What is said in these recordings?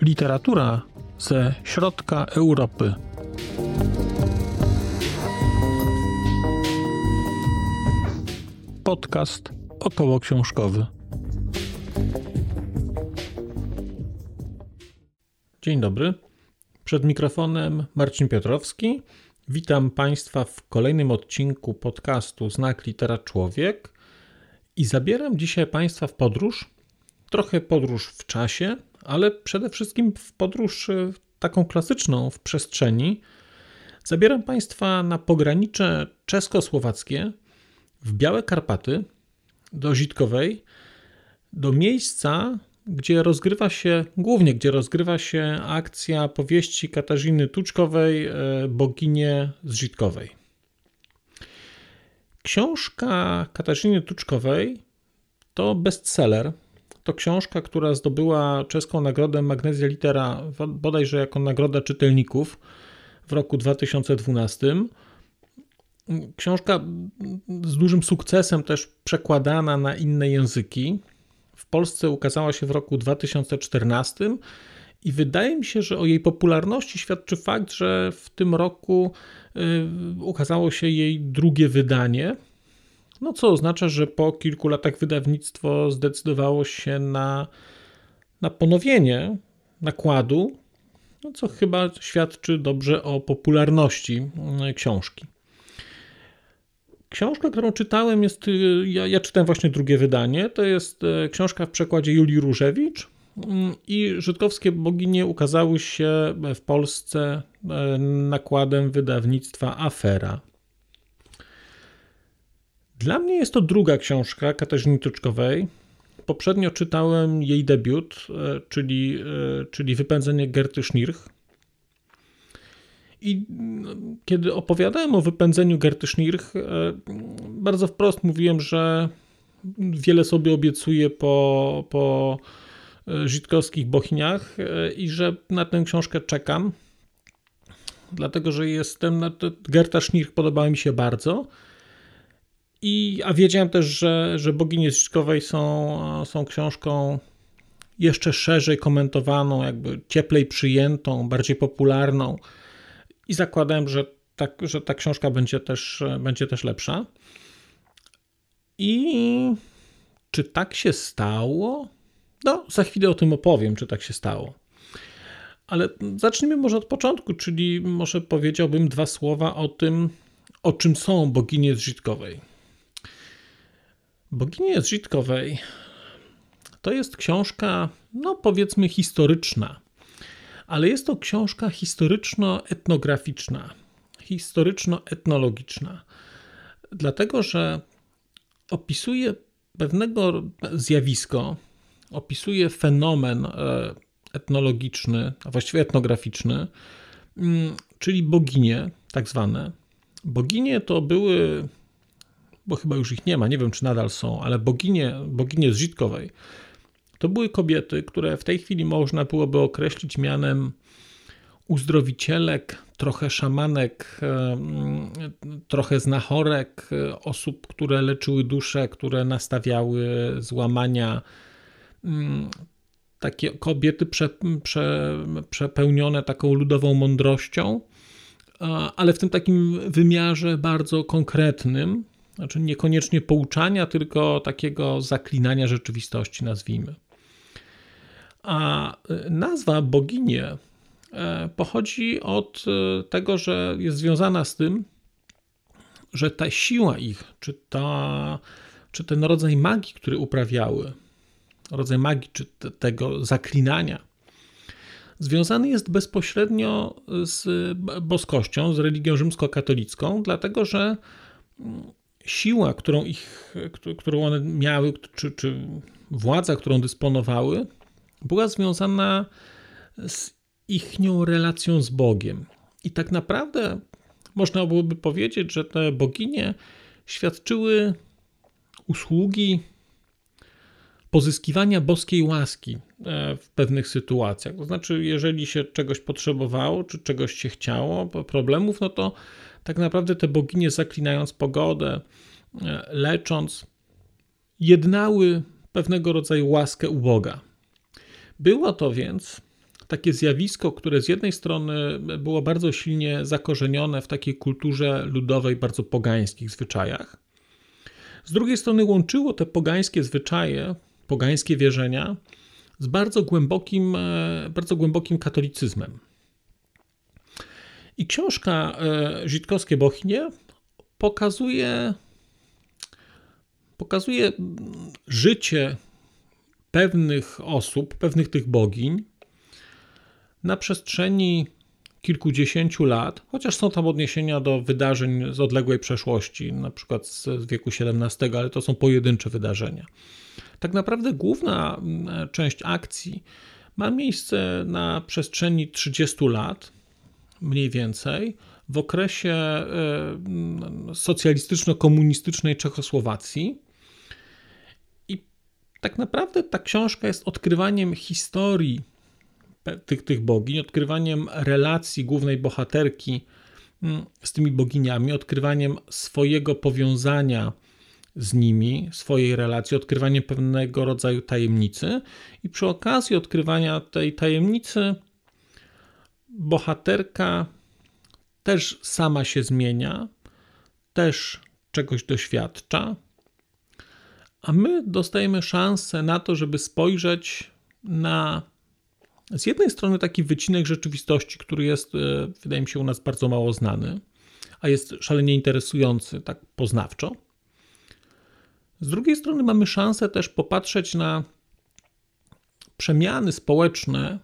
Literatura ze środka Europy. Podcast około książkowy. Dzień dobry. Przed mikrofonem Marcin Piotrowski. Witam Państwa w kolejnym odcinku podcastu Znak Litera Człowiek i zabieram dzisiaj Państwa w podróż. Trochę podróż w czasie, ale przede wszystkim w podróż e, taką klasyczną w przestrzeni. Zabieram Państwa na pogranicze czesko-słowackie, w Białe Karpaty, do Żitkowej, do miejsca, gdzie rozgrywa się, głównie gdzie rozgrywa się akcja powieści Katarzyny Tuczkowej, e, Boginie z Żitkowej. Książka Katarzyny Tuczkowej to bestseller. To książka, która zdobyła czeską nagrodę Magnezja Litera, bodajże jako nagroda czytelników w roku 2012. Książka z dużym sukcesem też przekładana na inne języki. Polsce ukazała się w roku 2014 i wydaje mi się, że o jej popularności świadczy fakt, że w tym roku y, ukazało się jej drugie wydanie. No co oznacza, że po kilku latach wydawnictwo zdecydowało się na, na ponowienie nakładu, no co chyba świadczy dobrze o popularności y, książki. Książka, którą czytałem, jest. Y, ja, ja czytałem właśnie drugie wydanie. To jest e, książka w przekładzie Julii Różewicz. Mm, I Żydkowskie Boginie ukazały się w Polsce e, nakładem wydawnictwa Afera. Dla mnie jest to druga książka Katarzyny Tuczkowej. Poprzednio czytałem jej debiut, e, czyli, czyli Wypędzenie Gerty Schnirch. I no, kiedy opowiadałem o wypędzeniu Gerty Schnirch, e, bardzo wprost mówiłem, że wiele sobie obiecuję po, po e, żydkowskich bochniach e, i że na tę książkę czekam, dlatego że jestem, Gerta Schnirch podobała mi się bardzo. I, a wiedziałem też, że, że Boginie Żydkowej są, są książką jeszcze szerzej komentowaną, jakby cieplej przyjętą, bardziej popularną i zakładałem, że ta, że ta książka będzie też, będzie też lepsza. I czy tak się stało? No, za chwilę o tym opowiem, czy tak się stało. Ale zacznijmy może od początku, czyli może powiedziałbym dwa słowa o tym, o czym są boginie zżitkowej. Boginie zżitkowej to jest książka, no powiedzmy, historyczna ale jest to książka historyczno-etnograficzna, historyczno-etnologiczna, dlatego że opisuje pewnego zjawisko, opisuje fenomen e, etnologiczny, a właściwie etnograficzny, mm, czyli boginie, tak zwane. Boginie to były, bo chyba już ich nie ma, nie wiem czy nadal są, ale boginie, boginie zżitkowej to były kobiety, które w tej chwili można byłoby określić mianem uzdrowicielek, trochę szamanek, trochę znachorek, osób, które leczyły dusze, które nastawiały złamania. Mm, takie kobiety prze, prze, przepełnione taką ludową mądrością, ale w tym takim wymiarze bardzo konkretnym, znaczy niekoniecznie pouczania, tylko takiego zaklinania rzeczywistości, nazwijmy. A y, nazwa boginie e, pochodzi od y, tego, że jest związana z tym, że ta siła ich, czy, ta, czy ten rodzaj magii, który uprawiały, rodzaj magii, czy te, tego zaklinania, związany jest bezpośrednio z boskością, z religią rzymskokatolicką, dlatego że mm, siła, którą, ich, którą one miały, czy, czy władza, którą dysponowały, była związana z ichnią relacją z Bogiem. I tak naprawdę można byłoby powiedzieć, że te boginie świadczyły usługi pozyskiwania boskiej łaski e, w pewnych sytuacjach. To znaczy, jeżeli się czegoś potrzebowało, czy czegoś się chciało, problemów, no to tak naprawdę te boginie zaklinając pogodę, e, lecząc, jednały pewnego rodzaju łaskę u Boga. Było to więc takie zjawisko, które z jednej strony było bardzo silnie zakorzenione w takiej kulturze ludowej, bardzo pogańskich zwyczajach. Z drugiej strony łączyło te pogańskie zwyczaje, pogańskie wierzenia z bardzo głębokim, e, bardzo głębokim katolicyzmem. I książka e, Żitkowskie Bochnie pokazuje, pokazuje życie pewnych osób, pewnych tych bogiń na przestrzeni kilkudziesięciu lat, chociaż są tam odniesienia do wydarzeń z odległej przeszłości, na przykład z wieku XVII, ale to są pojedyncze wydarzenia. Tak naprawdę główna część akcji ma miejsce na przestrzeni 30 lat, mniej więcej, w okresie e, socjalistyczno-komunistycznej Czechosłowacji. Tak naprawdę ta książka jest odkrywaniem historii tych, tych bogiń, odkrywaniem relacji głównej bohaterki mm, z tymi boginiami, odkrywaniem swojego powiązania z nimi, swojej relacji, odkrywaniem pewnego rodzaju tajemnicy. I przy okazji odkrywania tej tajemnicy, bohaterka też sama się zmienia, też czegoś doświadcza, a my dostajemy szansę na to, żeby spojrzeć na z jednej strony taki wycinek rzeczywistości, który jest, e, wydaje mi się, u nas bardzo mało znany, a jest szalenie interesujący, tak poznawczo. Z drugiej strony mamy szansę też popatrzeć na przemiany społeczne e,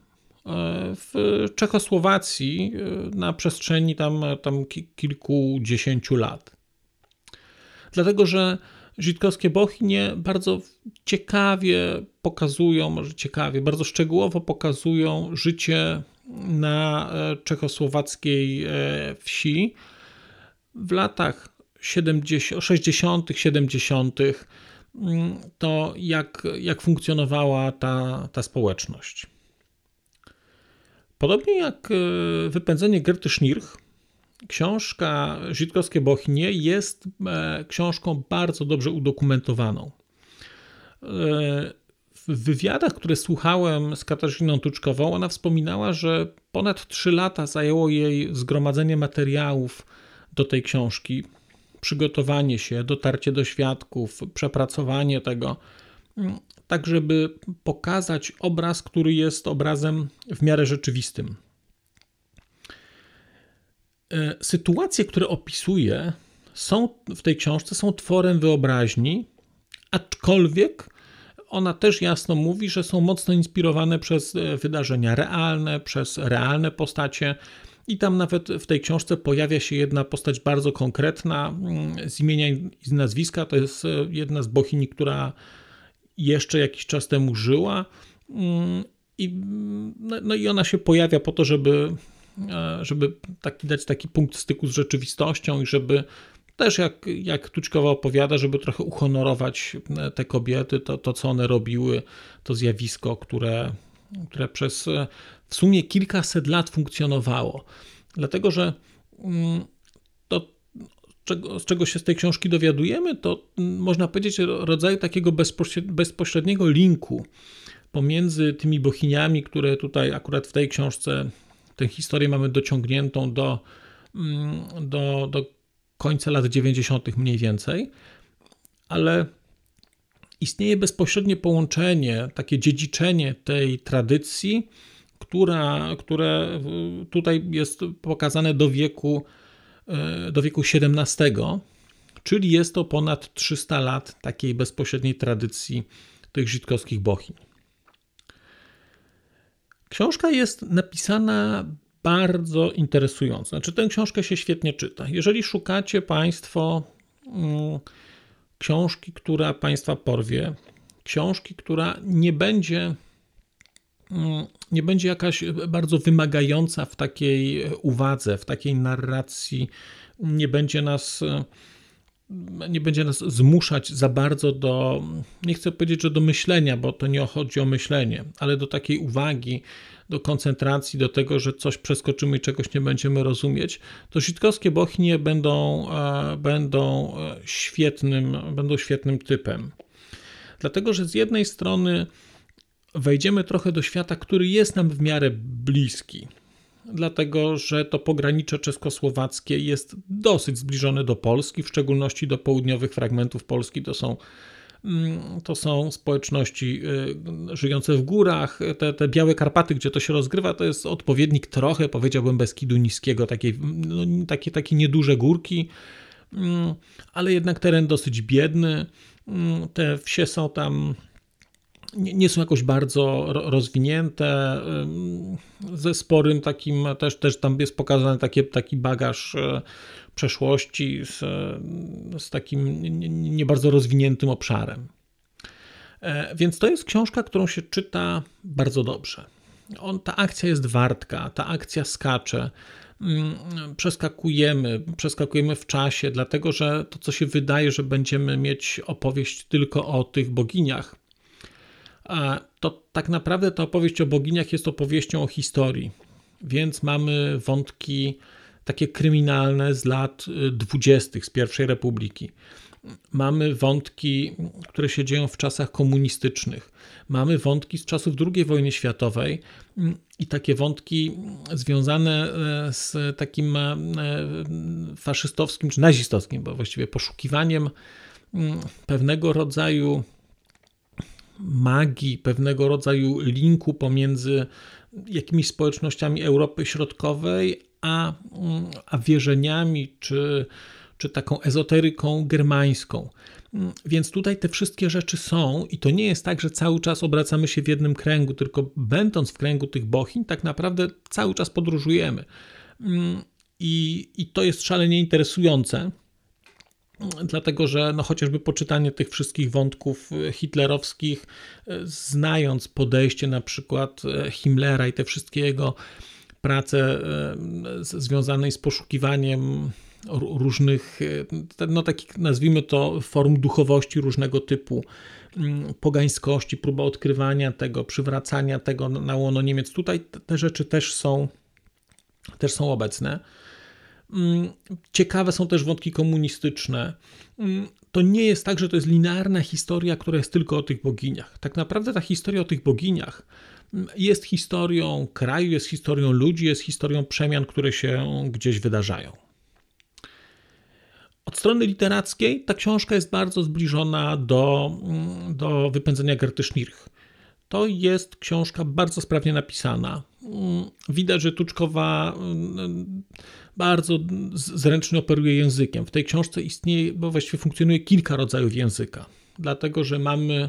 w Czechosłowacji e, na przestrzeni tam, tam kilkudziesięciu lat. Dlatego, że Żydkowskie Bochinie bardzo ciekawie pokazują, może ciekawie, bardzo szczegółowo pokazują życie na e, czechosłowackiej e, wsi w latach 70, 60., 70., to jak, jak funkcjonowała ta, ta społeczność. Podobnie jak e, wypędzenie Gerty Schnirch, książka Żydkowskie Bochnie jest e, książką bardzo dobrze udokumentowaną. E, w wywiadach, które słuchałem z Katarzyną Tuczkową, ona wspominała, że ponad 3 lata zajęło jej zgromadzenie materiałów do tej książki, przygotowanie się, dotarcie do świadków, przepracowanie tego, tak żeby pokazać obraz, który jest obrazem w miarę rzeczywistym. E, sytuacje, które opisuje, są w tej książce są tworem wyobraźni, aczkolwiek ona też jasno mówi, że są mocno inspirowane przez e, wydarzenia realne, przez realne postacie. I tam nawet w tej książce pojawia się jedna postać bardzo konkretna mm, z imienia i z nazwiska. To jest e, jedna z bohini, która jeszcze jakiś czas temu żyła. Mm, I, mm, no, no i ona się pojawia po to, żeby żeby taki, dać taki punkt styku z rzeczywistością i żeby też jak, jak Tuczkowa opowiada, żeby trochę uhonorować e, te kobiety, to, to co one robiły, to zjawisko, które, które przez e, w sumie kilkaset lat funkcjonowało. Dlatego, że mm, to, z czego się z tej książki dowiadujemy, to mm, można powiedzieć rodzaju takiego bezpośredniego linku pomiędzy tymi bochiniami, które tutaj akurat w tej książce tę historię mamy dociągniętą do, mm, do, do końca lat 90. mniej więcej, ale istnieje bezpośrednie połączenie, takie dziedziczenie tej tradycji, która, które tutaj jest pokazane do wieku, e, do wieku XVII, czyli jest to ponad 300 lat takiej bezpośredniej tradycji tych żydkowskich bohin. Książka jest napisana bardzo interesująco. Znaczy, tę książkę się świetnie czyta. Jeżeli szukacie Państwo mm, książki, która Państwa porwie, książki, która nie będzie, mm, nie będzie jakaś bardzo wymagająca w takiej uwadze, w takiej narracji, nie będzie nas nie będzie nas zmuszać za bardzo do, nie chcę powiedzieć, że do myślenia, bo to nie chodzi o myślenie, ale do takiej uwagi, do koncentracji, do tego, że coś przeskoczymy i czegoś nie będziemy rozumieć, to sitkowskie bochnie będą, e, będą e, świetnym, będą świetnym typem. Dlatego, że z jednej strony wejdziemy trochę do świata, który jest nam w miarę bliski dlatego że to pogranicze czeskosłowackie jest dosyć zbliżone do Polski, w szczególności do południowych fragmentów Polski. To są, mm, to są społeczności y, żyjące w górach. Te, te Białe Karpaty, gdzie to się rozgrywa, to jest odpowiednik trochę, powiedziałbym, Beskidu Niskiego, takiej, no, takie, takie nieduże górki, mm, ale jednak teren dosyć biedny. Mm, te wsie są tam nie, są jakoś bardzo rozwinięte, ze sporym takim, też, też tam jest pokazany taki, taki bagaż e, przeszłości z, z takim nie, nie bardzo rozwiniętym obszarem. E, więc to jest książka, którą się czyta bardzo dobrze. On, ta akcja jest wartka, ta akcja skacze. Mm, przeskakujemy, przeskakujemy w czasie, dlatego że to, co się wydaje, że będziemy mieć opowieść tylko o tych boginiach, to tak naprawdę ta opowieść o boginiach jest opowieścią o historii. Więc mamy wątki takie kryminalne z lat y, dwudziestych, z pierwszej republiki. Mamy wątki, które się dzieją w czasach komunistycznych. Mamy wątki z czasów II wojny światowej mm, i takie wątki związane e, z takim e, faszystowskim czy nazistowskim, bo właściwie poszukiwaniem mm, pewnego rodzaju magii, pewnego rodzaju linku pomiędzy jakimiś społecznościami Europy Środkowej, a, a wierzeniami czy, czy taką ezoteryką germańską. Więc tutaj te wszystkie rzeczy są, i to nie jest tak, że cały czas obracamy się w jednym kręgu, tylko będąc w kręgu tych bohin, tak naprawdę cały czas podróżujemy. I, i to jest szalenie interesujące dlatego że no chociażby poczytanie tych wszystkich wątków e, hitlerowskich, e, znając podejście na przykład e, Himmlera i te wszystkie jego prace związane z poszukiwaniem różnych, no takich nazwijmy to form duchowości różnego typu, mm, pogańskości, próba odkrywania tego, przywracania tego na łono Niemiec. Tutaj te rzeczy też są, też są obecne. Mm, ciekawe są też wątki komunistyczne. Mm, to nie jest tak, że to jest linearna historia, która jest tylko o tych boginiach. Tak naprawdę ta historia o tych boginiach mm, jest historią kraju, jest historią ludzi, jest historią przemian, które się gdzieś wydarzają. Od strony literackiej ta książka jest bardzo zbliżona do, do wypędzenia Gerty Schnirch. To jest książka bardzo sprawnie napisana. Widać, że Tuczkowa bardzo zręcznie operuje językiem. W tej książce istnieje, bo właściwie funkcjonuje kilka rodzajów języka, dlatego że mamy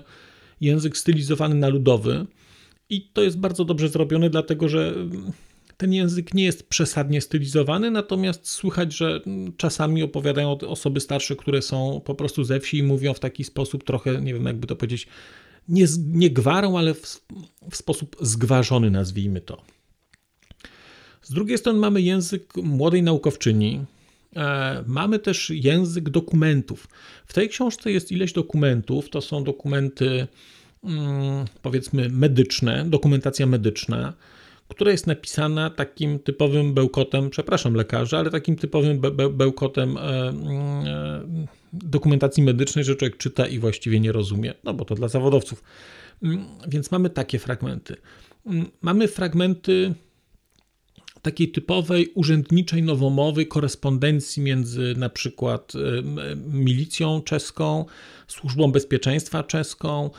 język stylizowany na ludowy i to jest bardzo dobrze zrobione, dlatego że ten język nie jest przesadnie stylizowany, natomiast słychać, że czasami opowiadają osoby starsze, które są po prostu ze wsi i mówią w taki sposób trochę, nie wiem jakby to powiedzieć, nie, nie gwarą, ale w, w sposób zgwarzony, nazwijmy to. Z drugiej strony mamy język młodej naukowczyni, e, Mamy też język dokumentów. W tej książce jest ileś dokumentów. To są dokumenty, mm, powiedzmy, medyczne, dokumentacja medyczna, która jest napisana takim typowym bełkotem, przepraszam lekarza, ale takim typowym be be bełkotem e, mm, e, dokumentacji medycznej, że człowiek czyta i właściwie nie rozumie, no bo to dla zawodowców. Mm, więc mamy takie fragmenty. Mamy fragmenty takiej typowej urzędniczej nowomowy korespondencji między na przykład milicją czeską, służbą bezpieczeństwa czeską,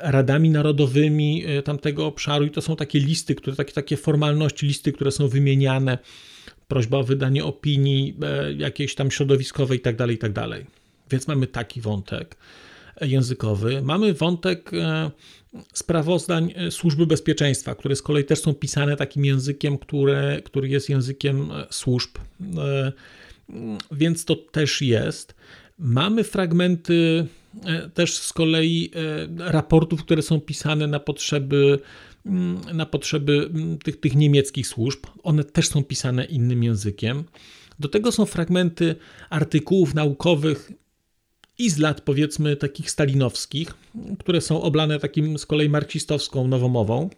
radami narodowymi e, tamtego obszaru i to są takie listy, które, takie, takie formalności, listy, które są wymieniane, prośba o wydanie opinii e, jakiejś tam środowiskowej itd., tak itd. Tak Więc mamy taki wątek językowy. Mamy wątek e, sprawozdań e, Służby Bezpieczeństwa, które z kolei też są pisane takim językiem, które, który jest językiem e, służb, więc to też jest. Mamy fragmenty też z kolei raportów, które są pisane na potrzeby, na potrzeby tych, tych niemieckich służb. One też są pisane innym językiem. Do tego są fragmenty artykułów naukowych i z lat powiedzmy takich stalinowskich, które są oblane takim z kolei marksistowską nowomową,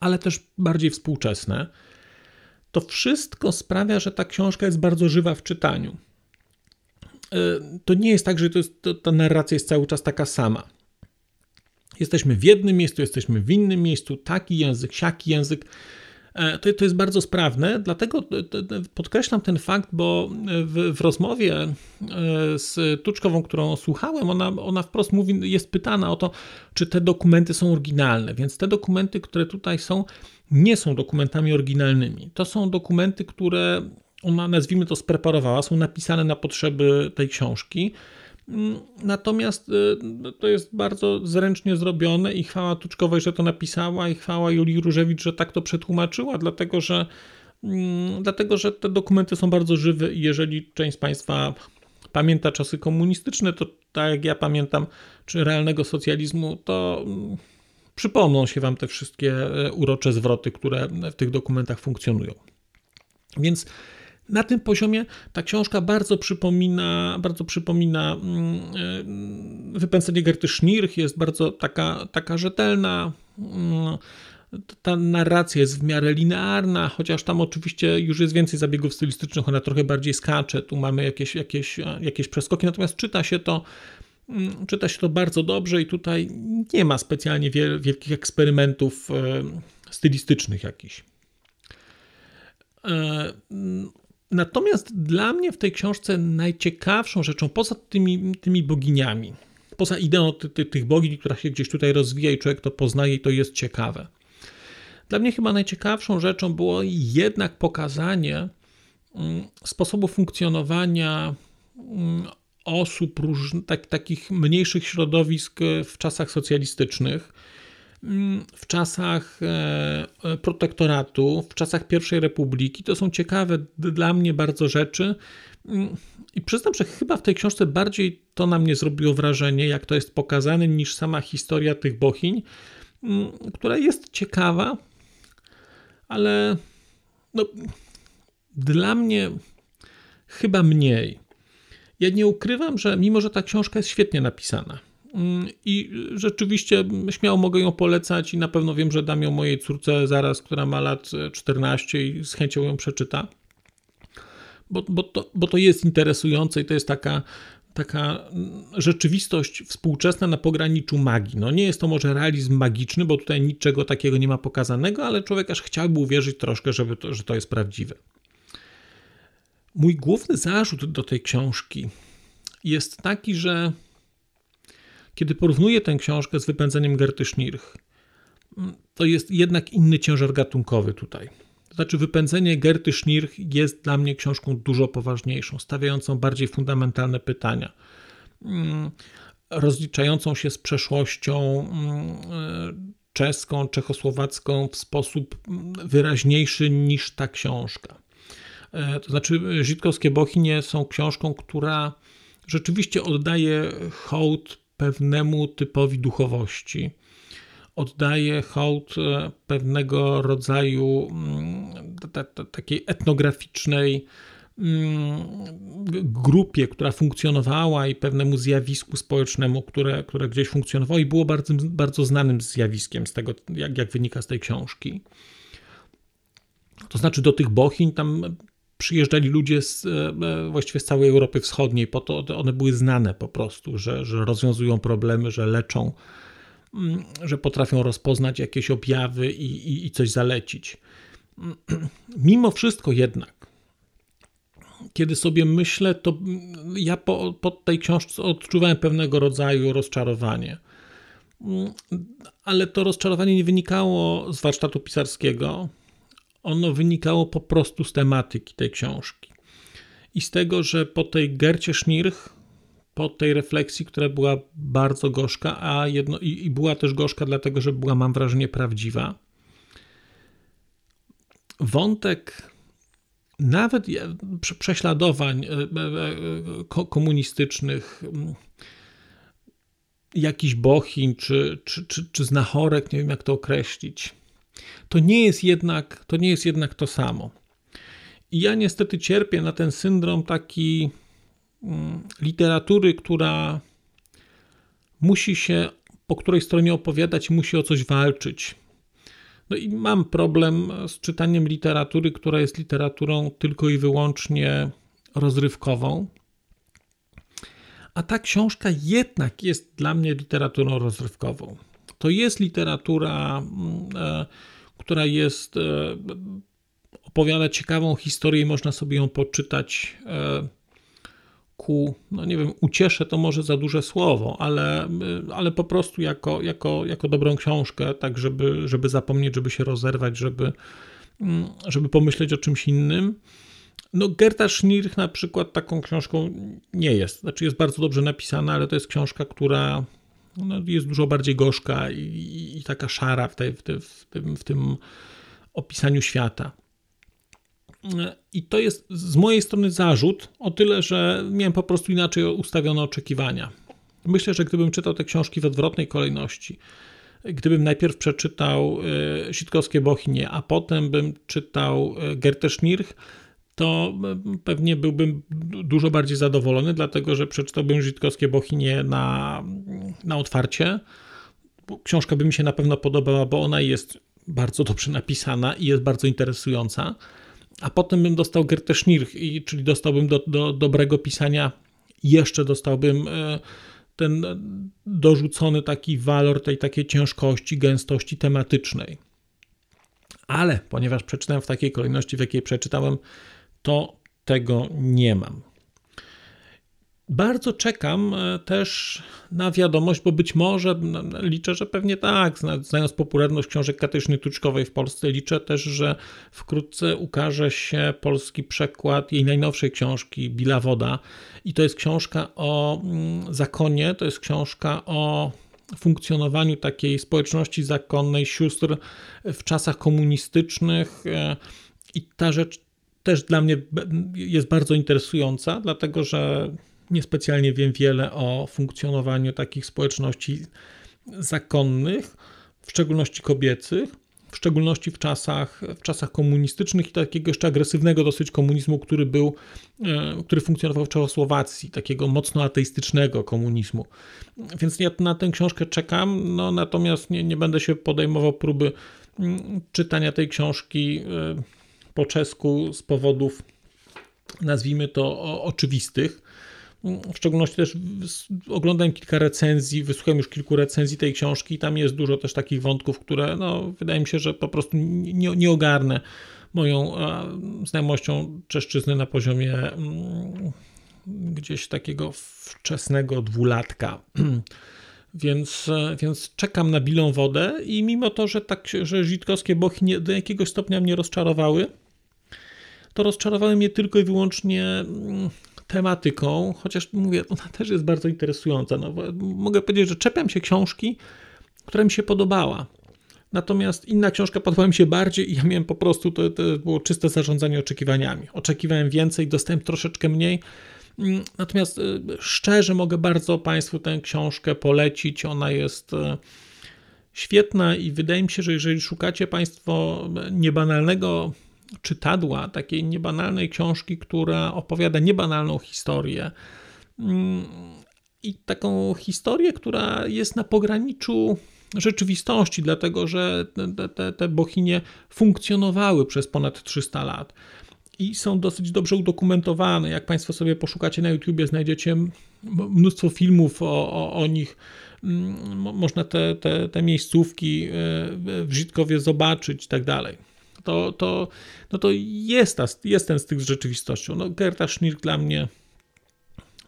ale też bardziej współczesne. To wszystko sprawia, że ta książka jest bardzo żywa w czytaniu. E, to nie jest tak, że to jest, to, ta narracja jest cały czas taka sama. Jesteśmy w jednym miejscu, jesteśmy w innym miejscu, taki język, siaki język. E, to, to jest bardzo sprawne, dlatego podkreślam ten fakt, bo w, w rozmowie e, z Tuczkową, którą słuchałem, ona, ona wprost mówi, jest pytana o to, czy te dokumenty są oryginalne. Więc te dokumenty, które tutaj są, nie są dokumentami oryginalnymi. To są dokumenty, które ona, nazwijmy to, spreparowała, są napisane na potrzeby tej książki. Mm, natomiast y, to jest bardzo zręcznie zrobione i chwała Tuczkowej, że to napisała i chwała Julii Różewicz, że tak to przetłumaczyła, dlatego że, mm, dlatego, że te dokumenty są bardzo żywe i jeżeli część z Państwa pamięta czasy komunistyczne, to tak jak ja pamiętam, czy realnego socjalizmu, to mm, przypomną się Wam te wszystkie e, urocze zwroty, które w tych dokumentach funkcjonują. Więc na tym poziomie ta książka bardzo przypomina, bardzo przypomina mm, e, wypędzenie Gerty Schnirch, jest bardzo taka, taka rzetelna. Mm, ta narracja jest w miarę linearna, chociaż tam oczywiście już jest więcej zabiegów stylistycznych, ona trochę bardziej skacze, tu mamy jakieś, jakieś, jakieś przeskoki, natomiast czyta się to mm, czyta się to bardzo dobrze i tutaj nie ma specjalnie wielkich eksperymentów e, stylistycznych jakichś. E, Natomiast dla mnie w tej książce najciekawszą rzeczą, poza tymi, tymi boginiami, poza ideą ty, ty, tych bogini, która się gdzieś tutaj rozwija i człowiek to poznaje i to jest ciekawe. Dla mnie chyba najciekawszą rzeczą było jednak pokazanie mm, sposobu funkcjonowania mm, osób, róż, tak, takich mniejszych środowisk w czasach socjalistycznych w czasach e, e, protektoratu, w czasach I Republiki. To są ciekawe dla mnie bardzo rzeczy. Mm, I przyznam, że chyba w tej książce bardziej to na mnie zrobiło wrażenie, jak to jest pokazane, niż sama historia tych bochiń, mm, która jest ciekawa, ale no, dla mnie chyba mniej. Ja nie ukrywam, że mimo, że ta książka jest świetnie napisana, Mm, I rzeczywiście śmiało mogę ją polecać i na pewno wiem, że dam ją mojej córce zaraz, która ma lat 14 i z chęcią ją przeczyta. Bo, bo, to, bo to jest interesujące i to jest taka, taka rzeczywistość współczesna na pograniczu magii. No nie jest to może realizm magiczny, bo tutaj niczego takiego nie ma pokazanego, ale człowiek aż chciałby uwierzyć troszkę, żeby to, że to jest prawdziwe. Mój główny zarzut do tej książki jest taki, że kiedy porównuję tę książkę z wypędzeniem Gerty Schnirch, mm, to jest jednak inny ciężar gatunkowy tutaj. To znaczy, wypędzenie Gerty Schnirch jest dla mnie książką dużo poważniejszą, stawiającą bardziej fundamentalne pytania, mm, rozliczającą się z przeszłością mm, czeską, czechosłowacką w sposób wyraźniejszy niż ta książka. E, to znaczy, Żydkowskie Bochinie są książką, która rzeczywiście oddaje hołd pewnemu typowi duchowości. Oddaje hołd e, pewnego rodzaju mm, takiej etnograficznej mm, grupie, która funkcjonowała i pewnemu zjawisku społecznemu, które, które gdzieś funkcjonowało i było bardzo, bardzo znanym zjawiskiem z tego, jak, jak wynika z tej książki. To znaczy do tych bochiń tam przyjeżdżali ludzie z, e, e, właściwie z całej Europy Wschodniej, po to one były znane po prostu, że, że rozwiązują problemy, że leczą, mm, że potrafią rozpoznać jakieś objawy i, i, i coś zalecić. Mimo wszystko jednak, kiedy sobie myślę, to ja po, po tej książce odczuwałem pewnego rodzaju rozczarowanie. Mm, ale to rozczarowanie nie wynikało z warsztatu pisarskiego, ono wynikało po prostu z tematyki tej książki. I z tego, że po tej Gercie Schnirch, po tej refleksji, która była bardzo gorzka, a jedno, i, i była też gorzka dlatego, że była, mam wrażenie, prawdziwa, wątek nawet prześladowań e, e, e, komunistycznych, jakichś bohin czy, czy, czy, czy znachorek, nie wiem jak to określić, to nie jest jednak to, nie jest jednak to samo. I ja niestety cierpię na ten syndrom taki mm, literatury, która musi się po której stronie opowiadać, musi o coś walczyć. No i mam problem z czytaniem literatury, która jest literaturą tylko i wyłącznie rozrywkową. A ta książka jednak jest dla mnie literaturą rozrywkową. To jest literatura, mm, e, która jest, e, opowiada ciekawą historię i można sobie ją poczytać e, ku, no nie wiem, ucieszę to może za duże słowo, ale, ale po prostu jako, jako, jako dobrą książkę, tak żeby, żeby zapomnieć, żeby się rozerwać, żeby, mm, żeby pomyśleć o czymś innym. No, Gerta Schnirch na przykład taką książką nie jest. Znaczy jest bardzo dobrze napisana, ale to jest książka, która no, jest dużo bardziej gorzka i, i, taka szara w, w, w, tym, w tym opisaniu świata. I to jest z mojej strony zarzut, o tyle, że miałem po prostu inaczej ustawione oczekiwania. Myślę, że gdybym czytał te książki w odwrotnej kolejności, gdybym najpierw przeczytał e, Sitkowskie Bochinie, a potem bym czytał e, Gertę Schnirch, to e, pewnie byłbym dużo bardziej zadowolony, dlatego że przeczytałbym Żitkowskie Bochinie na, na otwarcie. Książka by mi się na pewno podobała, bo ona jest bardzo dobrze napisana i jest bardzo interesująca a potem bym dostał Gertę Schnirch, czyli dostałbym do, do dobrego pisania, jeszcze dostałbym e, ten dorzucony taki walor tej takiej ciężkości, gęstości tematycznej. Ale ponieważ przeczytałem w takiej kolejności, w jakiej przeczytałem, to tego nie mam. Bardzo czekam e, też na wiadomość, bo być może liczę, że pewnie tak, znając popularność książek Katarzyny Tuczkowej w Polsce, liczę też, że wkrótce ukaże się polski przekład jej najnowszej książki Bila Woda. I to jest książka o mm, zakonie, to jest książka o funkcjonowaniu takiej społeczności zakonnej sióstr w czasach komunistycznych. E, I ta rzecz też dla mnie jest bardzo interesująca, dlatego że niespecjalnie wiem wiele o funkcjonowaniu takich społeczności zakonnych, w szczególności kobiecych, w szczególności w czasach, w czasach komunistycznych i takiego jeszcze agresywnego dosyć komunizmu, który był, e, który funkcjonował w Czechosłowacji, takiego mocno ateistycznego komunizmu. Więc ja na tę książkę czekam, no natomiast nie, nie będę się podejmował próby mm, czytania tej książki e, po czesku z powodów, nazwijmy to, oczywistych w szczególności też oglądałem kilka recenzji, wysłuchałem już kilku recenzji tej książki i tam jest dużo też takich wątków, które no, wydaje mi się, że po prostu nie, nie ogarnę moją znajomością czeszczyzny na poziomie mm, gdzieś takiego wczesnego dwulatka. Więc, więc czekam na bilą wodę i mimo to, że tak, że żydkowskie bochy nie, do jakiegoś stopnia mnie rozczarowały, to rozczarowały mnie tylko i wyłącznie mm, tematyką, chociaż mówię, ona też jest bardzo interesująca. No, mogę powiedzieć, że czepiam się książki, która mi się podobała. Natomiast inna książka podobała mi się bardziej i ja miałem po prostu, to, to było czyste zarządzanie oczekiwaniami. Oczekiwałem więcej, dostałem troszeczkę mniej. Mm, natomiast e, szczerze mogę bardzo Państwu tę książkę polecić. Ona jest e, świetna i wydaje mi się, że jeżeli szukacie Państwo niebanalnego czytadła, takiej niebanalnej książki, która opowiada niebanalną historię. Mm, I taką historię, która jest na pograniczu rzeczywistości, dlatego że te, te, te bochinie funkcjonowały przez ponad 300 lat i są dosyć dobrze udokumentowane. Jak Państwo sobie poszukacie na YouTubie, znajdziecie mnóstwo filmów o, o, o nich. Mm, można te, te, te miejscówki e, w Żitkowie zobaczyć i tak dalej to, to, no to jest, ta, jest ten styk z rzeczywistością. No, Gerta Schnirk dla mnie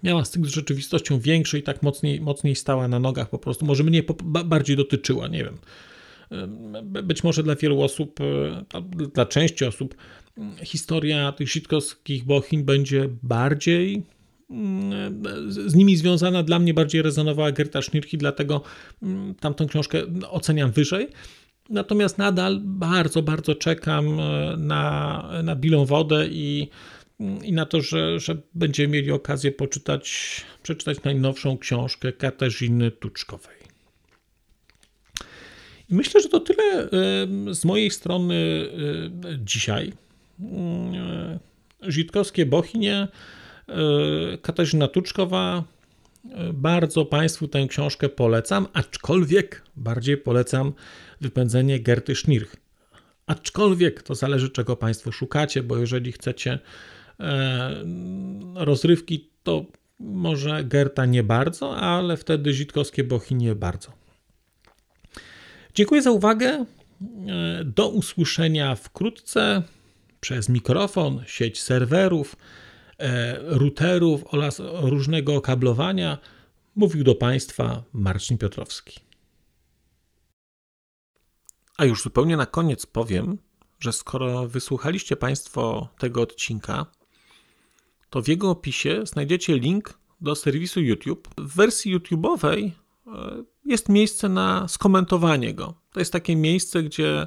miała styk z rzeczywistością większy i tak mocniej, mocniej stała na nogach po prostu. Może mnie bardziej dotyczyła, nie wiem. Być może dla wielu osób, e, dla części osób, historia tych sitkowskich bohin będzie bardziej mm, z nimi związana, dla mnie bardziej rezonowała Gerta Schnirki, dlatego tamtą książkę oceniam wyżej. Natomiast nadal bardzo, bardzo czekam e, na, na bilą wodę i, i na to, że, że będziemy mieli okazję poczytać, przeczytać najnowszą książkę Katarzyny Tuczkowej. I myślę, że to tyle e, z mojej strony e, dzisiaj. Żitkowskie Bochinie, Katarzyna Tuczkowa. Bardzo Państwu tę książkę polecam, aczkolwiek bardziej polecam wypędzenie Gerty Schnirch. Aczkolwiek to zależy, czego Państwo szukacie, bo jeżeli chcecie rozrywki, to może Gerta nie bardzo, ale wtedy Zitkowskie Bochy nie bardzo. Dziękuję za uwagę. E, do usłyszenia wkrótce przez mikrofon, sieć serwerów, e, routerów oraz różnego okablowania. Mówił do Państwa Marcin Piotrowski. A już zupełnie na koniec powiem, że skoro wysłuchaliście Państwo tego odcinka, to w jego opisie znajdziecie link do serwisu YouTube. W wersji YouTube'owej e, jest miejsce na skomentowanie go. To jest takie miejsce, gdzie